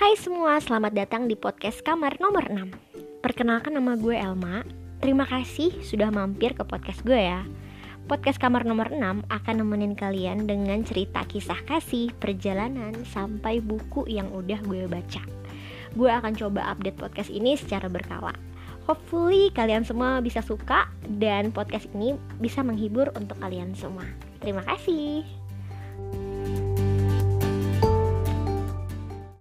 Hai semua, selamat datang di podcast kamar nomor 6 Perkenalkan nama gue Elma. Terima kasih sudah mampir ke podcast gue ya. Podcast kamar nomor 6 akan nemenin kalian dengan cerita kisah kasih, perjalanan, sampai buku yang udah gue baca. Gue akan coba update podcast ini secara berkala. Hopefully kalian semua bisa suka dan podcast ini bisa menghibur untuk kalian semua. Terima kasih.